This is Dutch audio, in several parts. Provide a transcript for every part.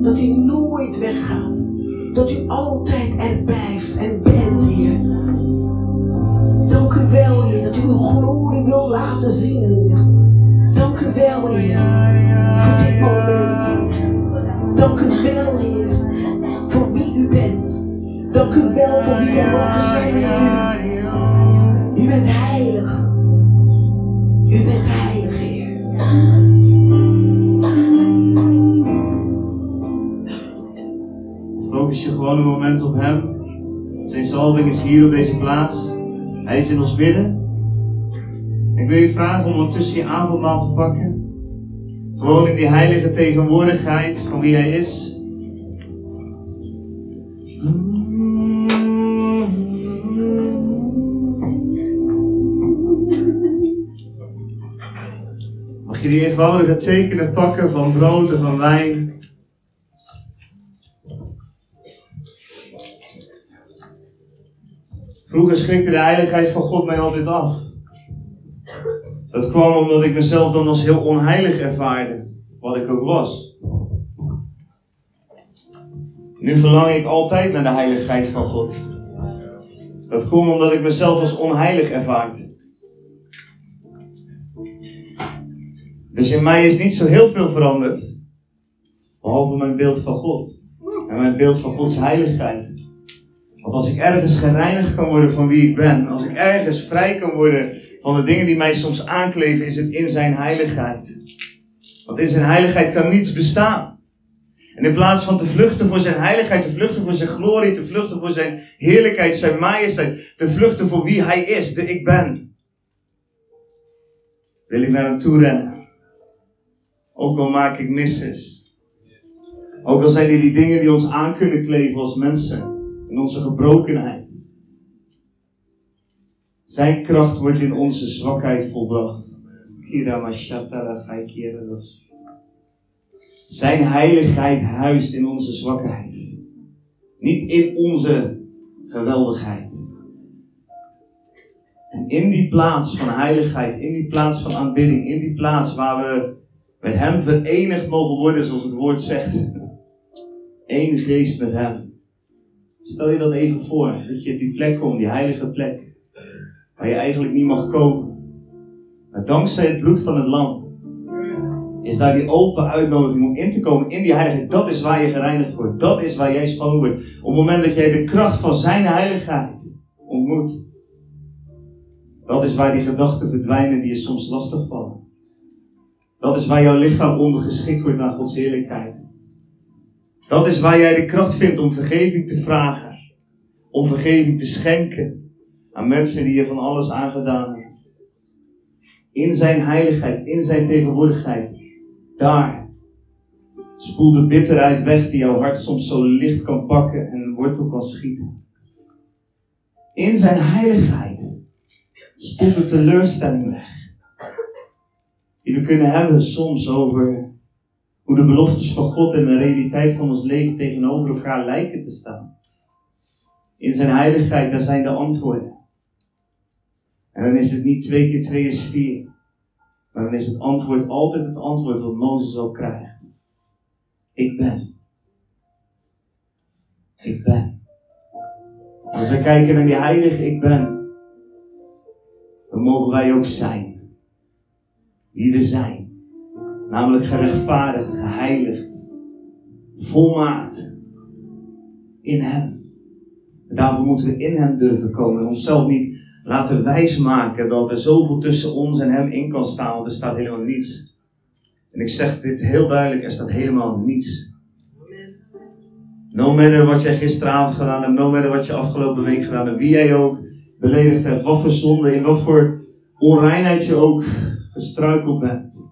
dat u nooit weggaat. Dat u altijd er blijft en bent, Heer. Dank u wel, Heer, dat u uw glorie wil laten zien, Heer. Dank u wel, Heer, voor dit moment. Dank u wel, Heer, voor wie u bent. Dank u wel voor wie we mogen zijn in Moment op Hem. Zijn salving is hier op deze plaats. Hij is in ons midden. Ik wil je vragen om ondertussen je avondmaal te pakken. Gewoon in die heilige tegenwoordigheid van wie Hij is. Mag je die eenvoudige tekenen pakken van brood en van wijn? Vroeger schrikte de heiligheid van God mij altijd af. Dat kwam omdat ik mezelf dan als heel onheilig ervaarde, wat ik ook was. Nu verlang ik altijd naar de heiligheid van God. Dat komt omdat ik mezelf als onheilig ervaarde. Dus in mij is niet zo heel veel veranderd. Behalve mijn beeld van God. En mijn beeld van Gods heiligheid. Want als ik ergens gereinigd kan worden van wie ik ben, als ik ergens vrij kan worden van de dingen die mij soms aankleven, is het in zijn heiligheid. Want in zijn heiligheid kan niets bestaan. En in plaats van te vluchten voor zijn heiligheid, te vluchten voor zijn glorie, te vluchten voor zijn heerlijkheid, zijn majesteit, te vluchten voor wie hij is, de ik ben, wil ik naar hem toe rennen. Ook al maak ik misses. Ook al zijn er die dingen die ons aan kunnen kleven als mensen in onze gebrokenheid. Zijn kracht wordt in onze zwakheid volbracht. Zijn heiligheid huist in onze zwakheid. Niet in onze geweldigheid. En in die plaats van heiligheid, in die plaats van aanbidding, in die plaats waar we met Hem verenigd mogen worden, zoals het woord zegt. Eén geest met Hem. Stel je dat even voor, dat je op die plek komt, die heilige plek, waar je eigenlijk niet mag komen. Maar dankzij het bloed van het lam is daar die open uitnodiging om in te komen in die heiligheid. Dat is waar je gereinigd wordt. Dat is waar jij schoon wordt. Op het moment dat jij de kracht van zijn heiligheid ontmoet. Dat is waar die gedachten verdwijnen die je soms lastig vallen. Dat is waar jouw lichaam ondergeschikt wordt aan Gods heerlijkheid. Dat is waar jij de kracht vindt om vergeving te vragen. Om vergeving te schenken aan mensen die je van alles aangedaan hebben. In zijn heiligheid, in zijn tegenwoordigheid. Daar spoel de bitterheid weg die jouw hart soms zo licht kan pakken en een wortel kan schieten. In zijn heiligheid spoelt de teleurstelling weg. Die we kunnen hebben soms over hoe de beloftes van God en de realiteit van ons leven tegenover elkaar lijken te staan. In zijn heiligheid, daar zijn de antwoorden. En dan is het niet twee keer twee is vier. Maar dan is het antwoord altijd het antwoord wat Mozes ook krijgt. Ik ben. Ik ben. Als we kijken naar die heilige ik ben, dan mogen wij ook zijn. Wie we zijn. Namelijk gerechtvaardigd, geheiligd, volmaakt in Hem. En daarvoor moeten we in Hem durven komen en onszelf niet laten wijsmaken dat er zoveel tussen ons en Hem in kan staan, want er staat helemaal niets. En ik zeg dit heel duidelijk, er staat helemaal niets. No matter wat jij gisteravond gedaan hebt, no matter wat je afgelopen week gedaan hebt, wie jij ook beledigd hebt, wat voor zonde, in wat voor onreinheid je ook gestruikeld bent.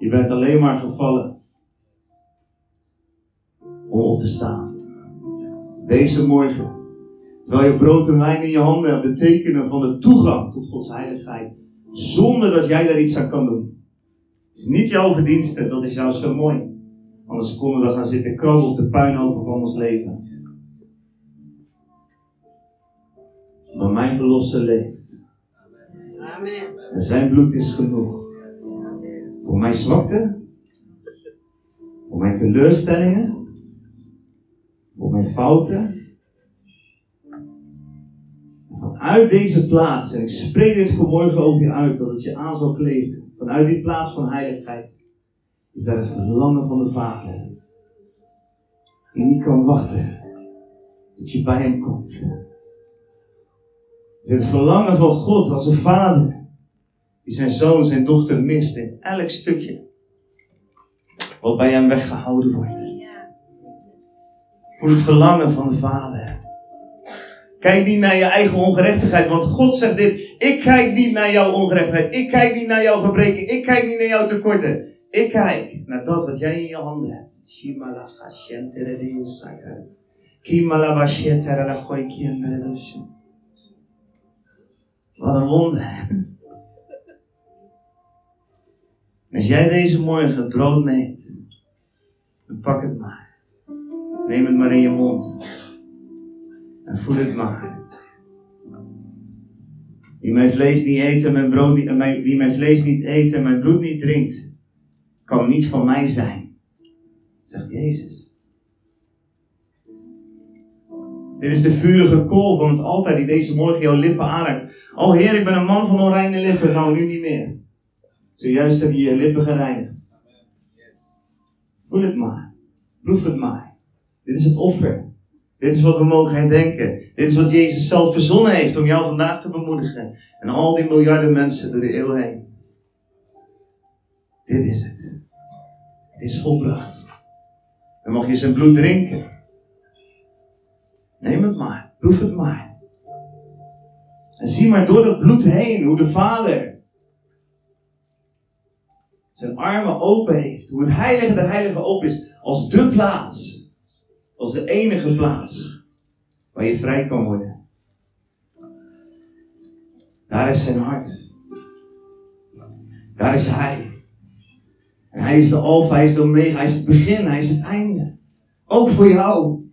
Je bent alleen maar gevallen om op te staan. Deze morgen, terwijl je brood en wijn in je handen hebt, betekenen van de toegang tot Gods heiligheid, zonder dat jij daar iets aan kan doen. Het is niet jouw verdienste, dat is jou zo mooi. Anders konden we gaan zitten krabben op de puinhopen van ons leven. Maar mijn verlosser leeft. Amen. En zijn bloed is genoeg. Voor mijn zwakte. Voor mijn teleurstellingen. Voor mijn fouten. Vanuit deze plaats, en ik spreek dit vanmorgen over je uit, dat het je aan zal kleven. Vanuit die plaats van heiligheid is daar het verlangen van de Vader. Die kan wachten tot je bij hem komt. Het verlangen van God als een vader die zijn zoon, zijn dochter mist in elk stukje wat bij hem weggehouden wordt. Voor het verlangen van de vader. Kijk niet naar je eigen ongerechtigheid, want God zegt dit. Ik kijk niet naar jouw ongerechtigheid. Ik kijk niet naar jouw gebreken. Ik kijk niet naar jouw tekorten. Ik kijk naar dat wat jij in je handen hebt. Wat een wonder. Als jij deze morgen brood neemt, dan pak het maar. Neem het maar in je mond. En voel het maar. Wie mijn vlees niet eet en mijn brood niet, wie mijn vlees niet eet en mijn bloed niet drinkt, kan niet van mij zijn. Zegt Jezus. Dit is de vurige kool van het altijd die deze morgen jouw lippen aanraakt. Oh Heer, ik ben een man van onreine lippen. Nou, nu niet meer. Zojuist heb je je lippen gereinigd. Voel het maar. Proef het maar. Dit is het offer. Dit is wat we mogen herdenken. Dit is wat Jezus zelf verzonnen heeft om jou vandaag te bemoedigen. En al die miljarden mensen door de eeuw heen. Dit is het. Het is volbracht. Dan mag je zijn bloed drinken. Neem het maar. Proef het maar. En zie maar door dat bloed heen hoe de Vader zijn armen open heeft. Hoe het heilige der heilige open is. Als de plaats als de enige plaats waar je vrij kan worden. Daar is zijn hart. Daar is hij. En hij is de alfa, hij is de omega, hij is het begin, hij is het einde. Ook voor jou.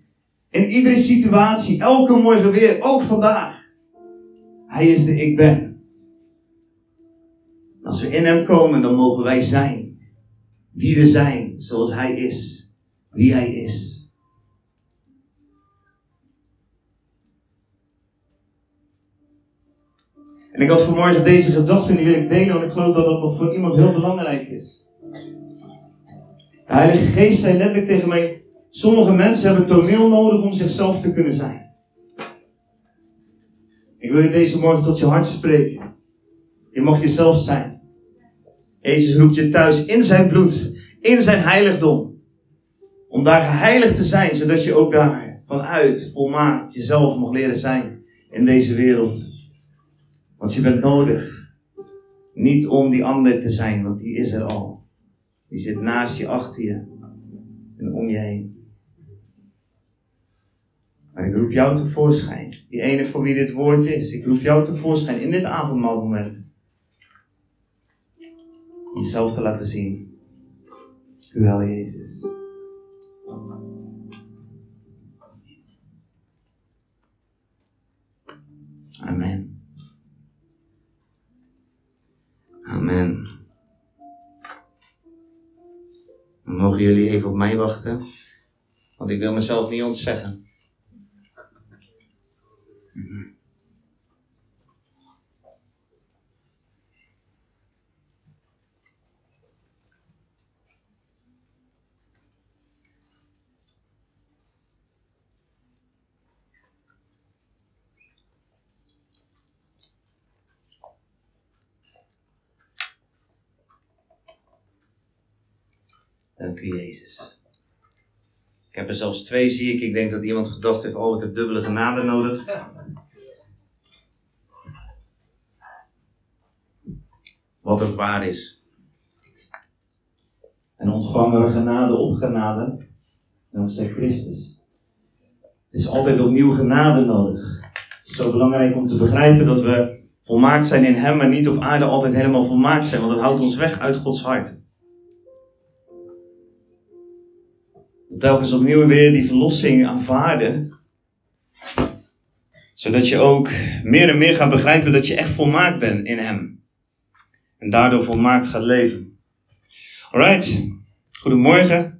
In iedere situatie, elke morgen weer, ook vandaag. Hij is de ik ben. Als we in hem komen, dan mogen wij zijn. Wie we zijn, zoals hij is. Wie hij is. En ik had vanmorgen deze gedachte en die wil ik delen, want ik geloof dat dat nog voor iemand heel belangrijk is. De Heilige Geest zei letterlijk tegen mij: Sommige mensen hebben toneel nodig om zichzelf te kunnen zijn. Ik wil je deze morgen tot je hart spreken. Je mag jezelf zijn. Jezus roept je thuis in zijn bloed, in zijn heiligdom. Om daar geheiligd te zijn, zodat je ook daar vanuit volmaakt jezelf mag leren zijn in deze wereld. Want je bent nodig. Niet om die ander te zijn, want die is er al. Die zit naast je, achter je en om je heen. Maar ik roep jou tevoorschijn. Die ene voor wie dit woord is. Ik roep jou tevoorschijn in dit avondmaalmoment. Jezelf te laten zien. Uwel Jezus. Amen. Amen. Mogen jullie even op mij wachten, want ik wil mezelf niet ontzeggen. Dank u, Jezus. Ik heb er zelfs twee, zie ik. Ik denk dat iemand gedacht heeft, oh, het heeft dubbele genade nodig. Wat ook waar is. En ontvangen we genade op genade, dankzij Christus. Er is altijd opnieuw genade nodig. Het is zo belangrijk om te begrijpen dat we volmaakt zijn in Hem, maar niet op aarde altijd helemaal volmaakt zijn, want dat houdt ons weg uit Gods hart. Telkens opnieuw weer die verlossing aanvaarden. Zodat je ook meer en meer gaat begrijpen dat je echt volmaakt bent in Hem. En daardoor volmaakt gaat leven. Alright, goedemorgen.